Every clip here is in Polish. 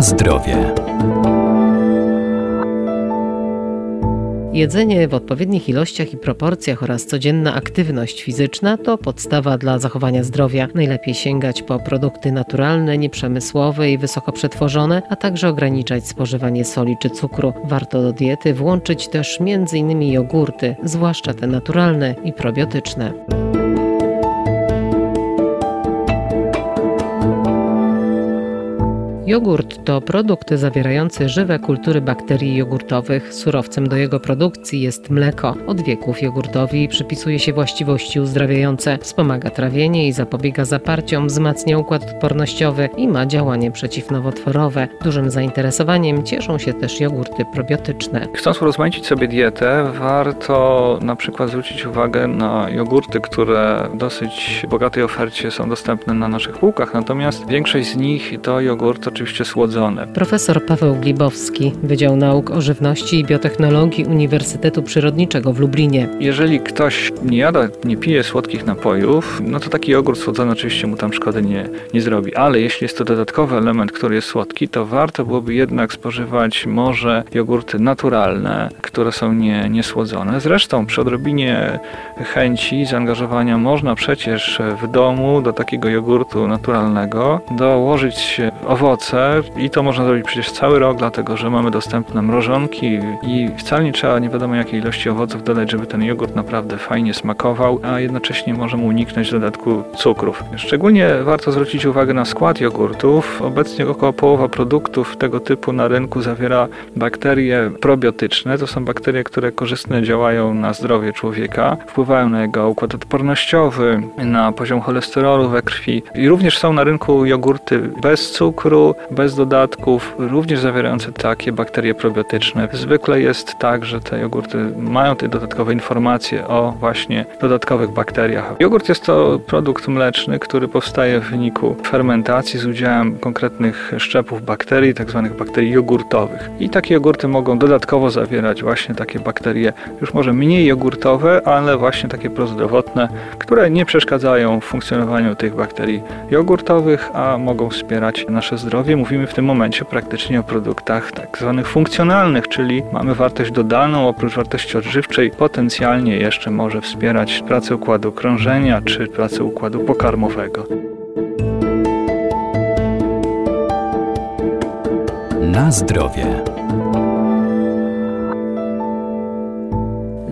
Zdrowie. Jedzenie w odpowiednich ilościach i proporcjach oraz codzienna aktywność fizyczna to podstawa dla zachowania zdrowia. Najlepiej sięgać po produkty naturalne, nieprzemysłowe i wysoko przetworzone, a także ograniczać spożywanie soli czy cukru. Warto do diety włączyć też m.in. jogurty, zwłaszcza te naturalne i probiotyczne. Jogurt to produkt zawierający żywe kultury bakterii jogurtowych. Surowcem do jego produkcji jest mleko. Od wieków jogurtowi przypisuje się właściwości uzdrawiające. Wspomaga trawienie i zapobiega zaparciom, wzmacnia układ odpornościowy i ma działanie przeciwnowotworowe. Dużym zainteresowaniem cieszą się też jogurty probiotyczne. Chcąc urozmaicić sobie dietę, warto na przykład zwrócić uwagę na jogurty, które w dosyć bogatej ofercie są dostępne na naszych półkach, natomiast większość z nich to jogurt oczywiście słodzone. Profesor Paweł Glibowski, Wydział Nauk o Żywności i Biotechnologii Uniwersytetu Przyrodniczego w Lublinie. Jeżeli ktoś nie jada, nie pije słodkich napojów, no to taki jogurt słodzony oczywiście mu tam szkody nie, nie zrobi. Ale jeśli jest to dodatkowy element, który jest słodki, to warto byłoby jednak spożywać może jogurty naturalne, które są nie, niesłodzone. Zresztą przy odrobinie chęci, zaangażowania można przecież w domu do takiego jogurtu naturalnego dołożyć owoce, i to można zrobić przecież cały rok, dlatego że mamy dostępne mrożonki i wcale nie trzeba nie wiadomo jakiej ilości owoców dodać, żeby ten jogurt naprawdę fajnie smakował, a jednocześnie możemy uniknąć dodatku cukrów. Szczególnie warto zwrócić uwagę na skład jogurtów. Obecnie około połowa produktów tego typu na rynku zawiera bakterie probiotyczne. To są bakterie, które korzystnie działają na zdrowie człowieka, wpływają na jego układ odpornościowy, na poziom cholesterolu we krwi. I również są na rynku jogurty bez cukru, bez dodatków, również zawierające takie bakterie probiotyczne. Zwykle jest tak, że te jogurty mają te dodatkowe informacje o właśnie dodatkowych bakteriach. Jogurt jest to produkt mleczny, który powstaje w wyniku fermentacji z udziałem konkretnych szczepów bakterii, tzw. Tak bakterii jogurtowych. I takie jogurty mogą dodatkowo zawierać właśnie takie bakterie, już może mniej jogurtowe, ale właśnie takie prozdrowotne, które nie przeszkadzają w funkcjonowaniu tych bakterii jogurtowych, a mogą wspierać nasze zdrowie zdrowie mówimy w tym momencie praktycznie o produktach tak zwanych funkcjonalnych, czyli mamy wartość dodaną, oprócz wartości odżywczej potencjalnie jeszcze może wspierać pracę układu krążenia czy pracę układu pokarmowego. Na zdrowie.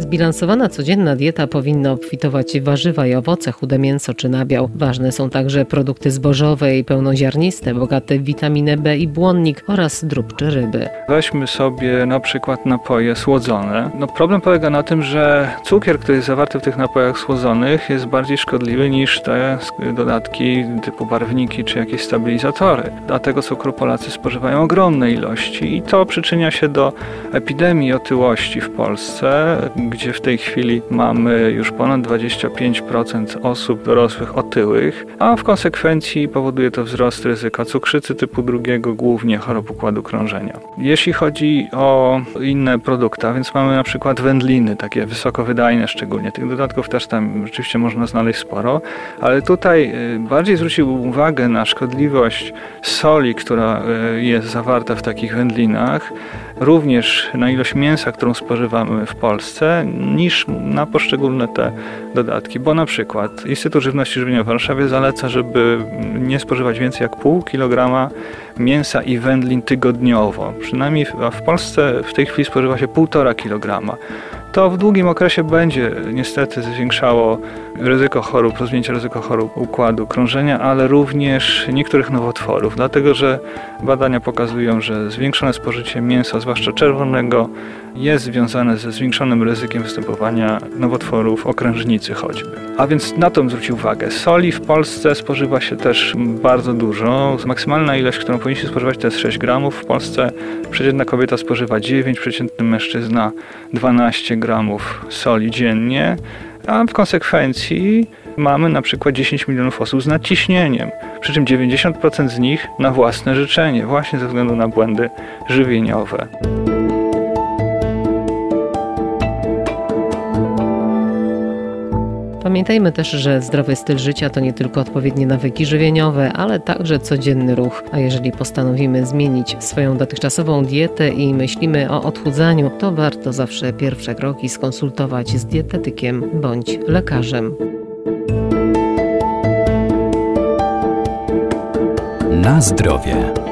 Zbilansowana codzienna dieta powinna obfitować warzywa i owoce, chude mięso czy nabiał. Ważne są także produkty zbożowe i pełnoziarniste, bogate w witaminę B i błonnik oraz drób czy ryby. Weźmy sobie na przykład napoje słodzone. No problem polega na tym, że cukier, który jest zawarty w tych napojach słodzonych jest bardziej szkodliwy niż te dodatki typu barwniki czy jakieś stabilizatory. Dlatego cukru Polacy spożywają ogromne ilości i to przyczynia się do epidemii otyłości w Polsce, gdzie w tej chwili mamy już ponad 25% osób dorosłych otyłych, a w konsekwencji powoduje to wzrost ryzyka cukrzycy typu drugiego, głównie chorób układu krążenia. Jeśli chodzi o inne produkty, więc mamy na przykład wędliny, takie wysokowydajne szczególnie. Tych dodatków też tam rzeczywiście można znaleźć sporo, ale tutaj y, bardziej zwrócił uwagę na szkodliwość soli, która y, jest zawarta w takich wędlinach, również na ilość mięsa, którą spożywamy w Polsce, niż na poszczególne te dodatki. Bo na przykład Instytut Żywności Żywienia w Warszawie zaleca, żeby nie spożywać więcej jak pół kilograma mięsa i wędlin tygodniowo. Przynajmniej w Polsce w tej chwili spożywa się półtora kilograma to w długim okresie będzie niestety zwiększało ryzyko chorób, rozwinięcie ryzyko chorób układu krążenia, ale również niektórych nowotworów, dlatego że badania pokazują, że zwiększone spożycie mięsa, zwłaszcza czerwonego, jest związane ze zwiększonym ryzykiem występowania nowotworów okrężnicy choćby. A więc na to zwrócił uwagę. Soli w Polsce spożywa się też bardzo dużo. Maksymalna ilość, którą powinniśmy spożywać to jest 6 gramów. W Polsce przeciętna kobieta spożywa 9, przeciętny mężczyzna 12 gramów soli dziennie, a w konsekwencji mamy na przykład 10 milionów osób z nadciśnieniem, przy czym 90% z nich na własne życzenie, właśnie ze względu na błędy żywieniowe. Pamiętajmy też, że zdrowy styl życia to nie tylko odpowiednie nawyki żywieniowe, ale także codzienny ruch. A jeżeli postanowimy zmienić swoją dotychczasową dietę i myślimy o odchudzaniu, to warto zawsze pierwsze kroki skonsultować z dietetykiem bądź lekarzem. Na zdrowie.